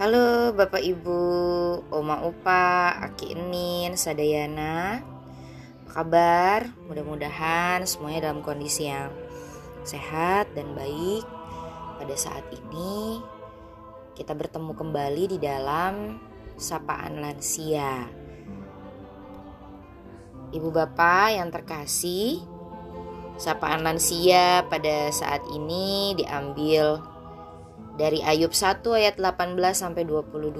Halo Bapak Ibu, Oma Opa, Aki Enin, Sadayana. Apa kabar? Mudah-mudahan semuanya dalam kondisi yang sehat dan baik. Pada saat ini kita bertemu kembali di dalam Sapaan Lansia. Ibu Bapak yang terkasih Sapaan lansia pada saat ini diambil dari Ayub 1 ayat 18 sampai 22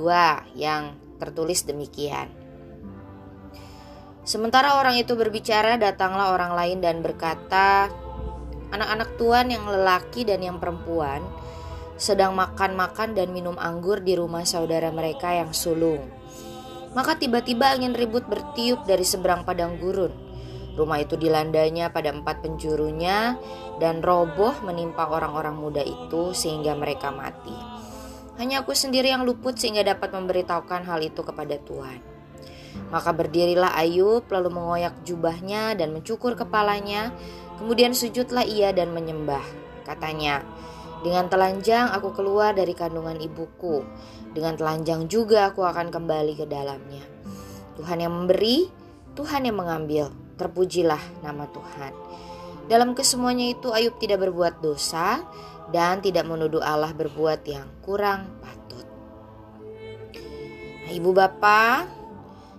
yang tertulis demikian. Sementara orang itu berbicara, datanglah orang lain dan berkata, "Anak-anak Tuhan yang lelaki dan yang perempuan sedang makan-makan dan minum anggur di rumah saudara mereka yang sulung." Maka tiba-tiba angin ribut bertiup dari seberang padang gurun Rumah itu dilandanya pada empat penjurunya dan roboh menimpa orang-orang muda itu sehingga mereka mati. Hanya aku sendiri yang luput sehingga dapat memberitahukan hal itu kepada Tuhan. Maka berdirilah Ayub lalu mengoyak jubahnya dan mencukur kepalanya. Kemudian sujudlah ia dan menyembah. Katanya, dengan telanjang aku keluar dari kandungan ibuku. Dengan telanjang juga aku akan kembali ke dalamnya. Tuhan yang memberi, Tuhan yang mengambil terpujilah nama Tuhan. Dalam kesemuanya itu Ayub tidak berbuat dosa dan tidak menuduh Allah berbuat yang kurang patut. Nah, Ibu Bapak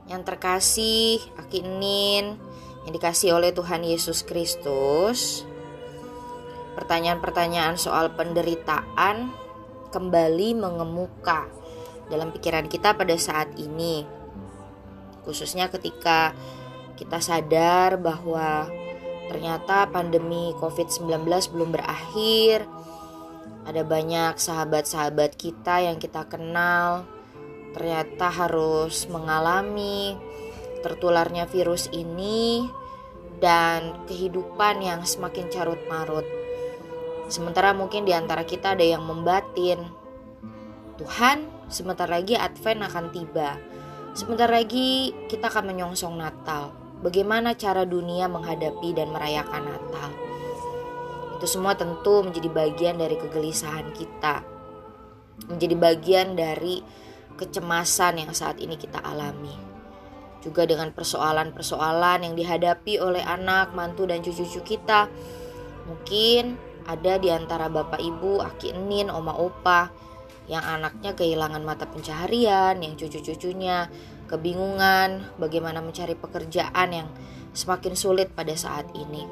yang terkasih, Akinin yang dikasih oleh Tuhan Yesus Kristus, pertanyaan-pertanyaan soal penderitaan kembali mengemuka dalam pikiran kita pada saat ini. Khususnya ketika kita sadar bahwa ternyata pandemi COVID-19 belum berakhir. Ada banyak sahabat-sahabat kita yang kita kenal ternyata harus mengalami tertularnya virus ini dan kehidupan yang semakin carut marut. Sementara mungkin di antara kita ada yang membatin, Tuhan, sebentar lagi Advent akan tiba. Sebentar lagi kita akan menyongsong Natal bagaimana cara dunia menghadapi dan merayakan Natal. Itu semua tentu menjadi bagian dari kegelisahan kita, menjadi bagian dari kecemasan yang saat ini kita alami. Juga dengan persoalan-persoalan yang dihadapi oleh anak, mantu, dan cucu-cucu kita. Mungkin ada di antara bapak ibu, aki enin, oma opa, yang anaknya kehilangan mata pencaharian, yang cucu-cucunya kebingungan bagaimana mencari pekerjaan yang semakin sulit pada saat ini.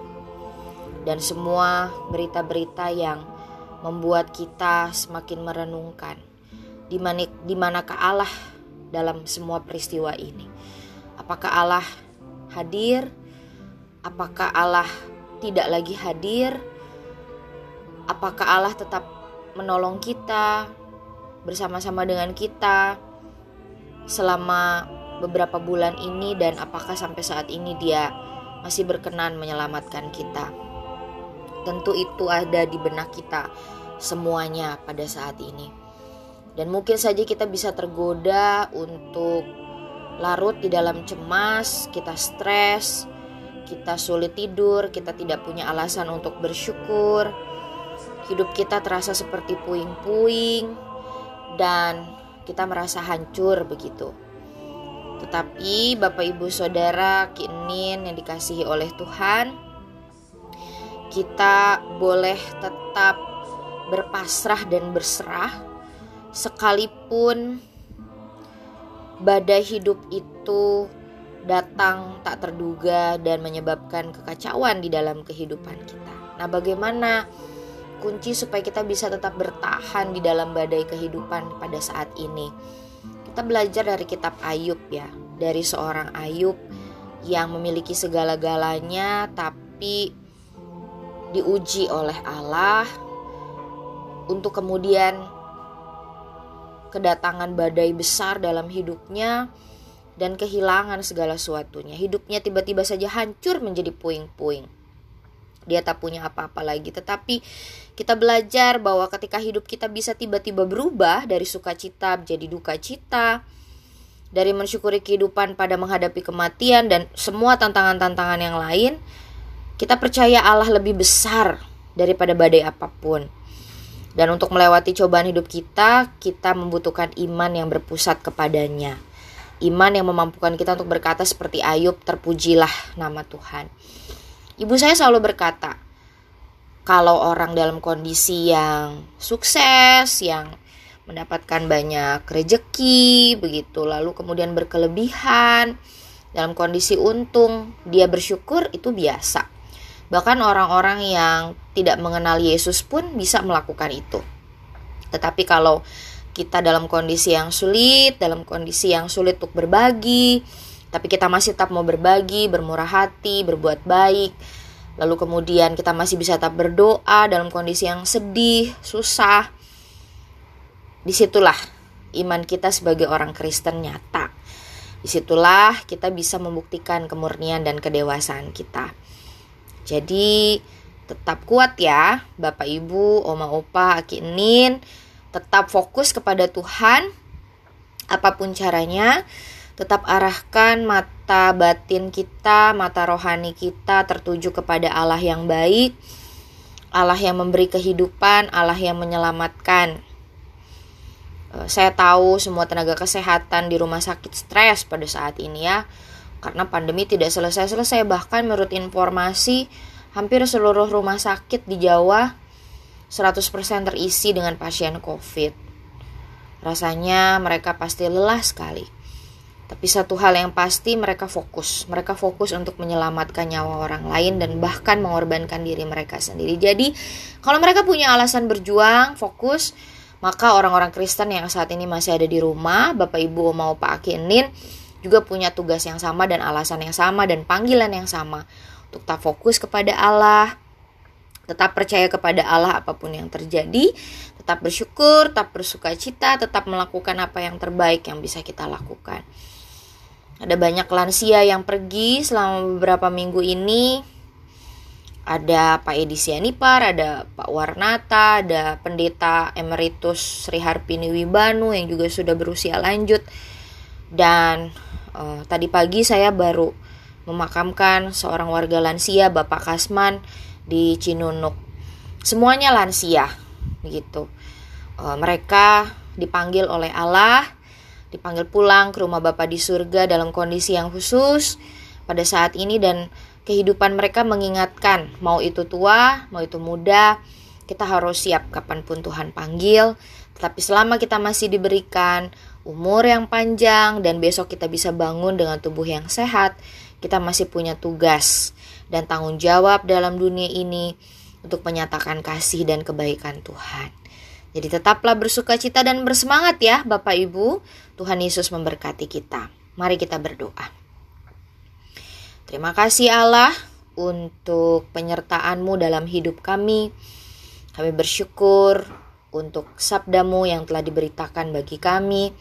Dan semua berita-berita yang membuat kita semakin merenungkan di mana di manakah Allah dalam semua peristiwa ini. Apakah Allah hadir? Apakah Allah tidak lagi hadir? Apakah Allah tetap menolong kita bersama-sama dengan kita? selama beberapa bulan ini dan apakah sampai saat ini dia masih berkenan menyelamatkan kita. Tentu itu ada di benak kita semuanya pada saat ini. Dan mungkin saja kita bisa tergoda untuk larut di dalam cemas, kita stres, kita sulit tidur, kita tidak punya alasan untuk bersyukur. Hidup kita terasa seperti puing-puing dan kita merasa hancur begitu. Tetapi Bapak Ibu Saudara kinin yang dikasihi oleh Tuhan, kita boleh tetap berpasrah dan berserah sekalipun badai hidup itu datang tak terduga dan menyebabkan kekacauan di dalam kehidupan kita. Nah, bagaimana kunci supaya kita bisa tetap bertahan di dalam badai kehidupan pada saat ini. Kita belajar dari kitab Ayub ya, dari seorang Ayub yang memiliki segala-galanya tapi diuji oleh Allah untuk kemudian kedatangan badai besar dalam hidupnya dan kehilangan segala sesuatunya. Hidupnya tiba-tiba saja hancur menjadi puing-puing dia tak punya apa-apa lagi. Tetapi kita belajar bahwa ketika hidup kita bisa tiba-tiba berubah dari sukacita menjadi duka cita, dari mensyukuri kehidupan pada menghadapi kematian dan semua tantangan-tantangan yang lain, kita percaya Allah lebih besar daripada badai apa pun. Dan untuk melewati cobaan hidup kita, kita membutuhkan iman yang berpusat kepadanya. Iman yang memampukan kita untuk berkata seperti Ayub, terpujilah nama Tuhan. Ibu saya selalu berkata, kalau orang dalam kondisi yang sukses, yang mendapatkan banyak rejeki, begitu, lalu kemudian berkelebihan, dalam kondisi untung, dia bersyukur itu biasa. Bahkan orang-orang yang tidak mengenal Yesus pun bisa melakukan itu. Tetapi kalau kita dalam kondisi yang sulit, dalam kondisi yang sulit untuk berbagi, tapi kita masih tetap mau berbagi, bermurah hati, berbuat baik, lalu kemudian kita masih bisa tetap berdoa dalam kondisi yang sedih, susah, di situlah iman kita sebagai orang Kristen nyata. Di situlah kita bisa membuktikan kemurnian dan kedewasaan kita. Jadi tetap kuat ya Bapak Ibu, Oma Opa, Aki Nin Tetap fokus kepada Tuhan Apa pun caranya Tetap arahkan mata batin kita, mata rohani kita tertuju kepada Allah yang baik Allah yang memberi kehidupan, Allah yang menyelamatkan eh, saya tahu semua tenaga kesehatan di rumah sakit stres pada saat ini ya karena pandemi tidak selesai-selesai bahkan menurut informasi hampir seluruh rumah sakit di Jawa 100% terisi dengan pasien COVID. Rasanya mereka pasti lelah sekali. Tapi satu hal yang pasti mereka fokus. Mereka fokus untuk menyelamatkan nyawa orang lain dan bahkan mengorbankan diri mereka sendiri. Jadi kalau mereka punya alasan berjuang, fokus, maka orang-orang Kristen yang saat ini masih ada di rumah, Bapak Ibu mau Pak Akinin, juga punya tugas yang sama dan alasan yang sama dan panggilan yang sama untuk tak fokus kepada Allah, tetap percaya kepada Allah apa pun yang terjadi, tetap bersyukur, tetap bersuka cita, tetap melakukan apa yang terbaik yang bisa kita lakukan. Ada banyak lansia yang pergi selama beberapa minggu ini. Ada Pak Edi Sianipar, ada Pak Warnata, ada Pendeta Emeritus Sri Harpini Wibanu yang juga sudah berusia lanjut. Dan uh, tadi pagi saya baru memakamkan seorang warga lansia Bapak Kasman di Cinunuk. Semuanya lansia begitu. Uh, mereka dipanggil oleh Allah, dipanggil pulang ke rumah Bapak di surga dalam kondisi yang khusus pada saat ini dan kehidupan mereka mengingatkan mau itu tua, mau itu muda, kita harus siap kapan pun Tuhan panggil. Tetapi selama kita masih diberikan umur yang panjang dan besok kita bisa bangun dengan tubuh yang sehat, kita masih punya tugas dan tanggung jawab dalam dunia ini untuk menyatakan kasih dan kebaikan Tuhan. Jadi tetaplah bersuka cita dan bersemangat ya Bapak Ibu. Tuhan Yesus memberkati kita. Mari kita berdoa. Terima kasih Allah untuk penyertaan-Mu dalam hidup kami. Kami bersyukur untuk sabdamu yang telah diberitakan bagi kami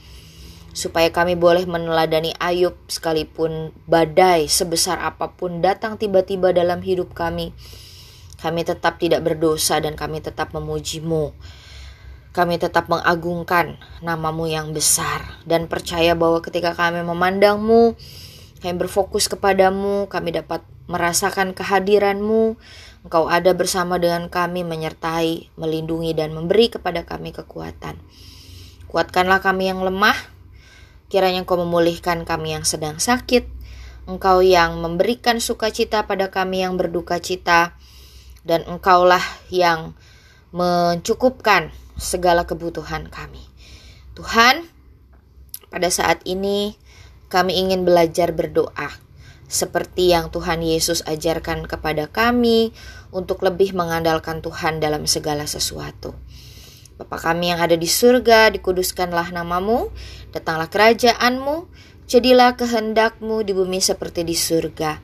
supaya kami boleh meneladani Ayub sekalipun badai sebesar apa pun datang tiba-tiba dalam hidup kami. Kami tetap tidak berdosa dan kami tetap memujimu. Kami tetap mengagungkan namamu yang besar dan percaya bahwa ketika kami memandangmu, kami berfokus kepadamu, kami dapat merasakan kehadiranmu. Engkau ada bersama dengan kami menyertai, melindungi dan memberi kepada kami kekuatan. Kuatkanlah kami yang lemah, Kiranya Engkau memulihkan kami yang sedang sakit, Engkau yang memberikan sukacita pada kami yang berduka cita, dan Engkaulah yang mencukupkan segala kebutuhan kami. Tuhan, pada saat ini kami ingin belajar berdoa seperti yang Tuhan Yesus ajarkan kepada kami untuk lebih mengandalkan Tuhan dalam segala sesuatu. Bapa kami yang ada di surga, dikuduskanlah namamu, datanglah kerajaanmu, jadilah kehendakmu di bumi seperti di surga.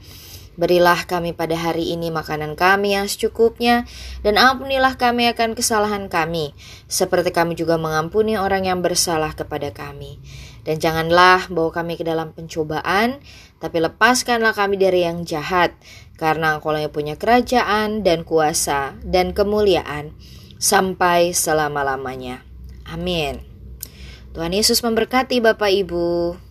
Berilah kami pada hari ini makanan kami yang secukupnya, dan ampunilah kami akan kesalahan kami, seperti kami juga mengampuni orang yang bersalah kepada kami. Dan janganlah bawa kami ke dalam pencobaan, tapi lepaskanlah kami dari yang jahat, karena engkau yang punya kerajaan dan kuasa dan kemuliaan sampai selama-lamanya. Amin. Tuhan Yesus memberkati Bapak Ibu.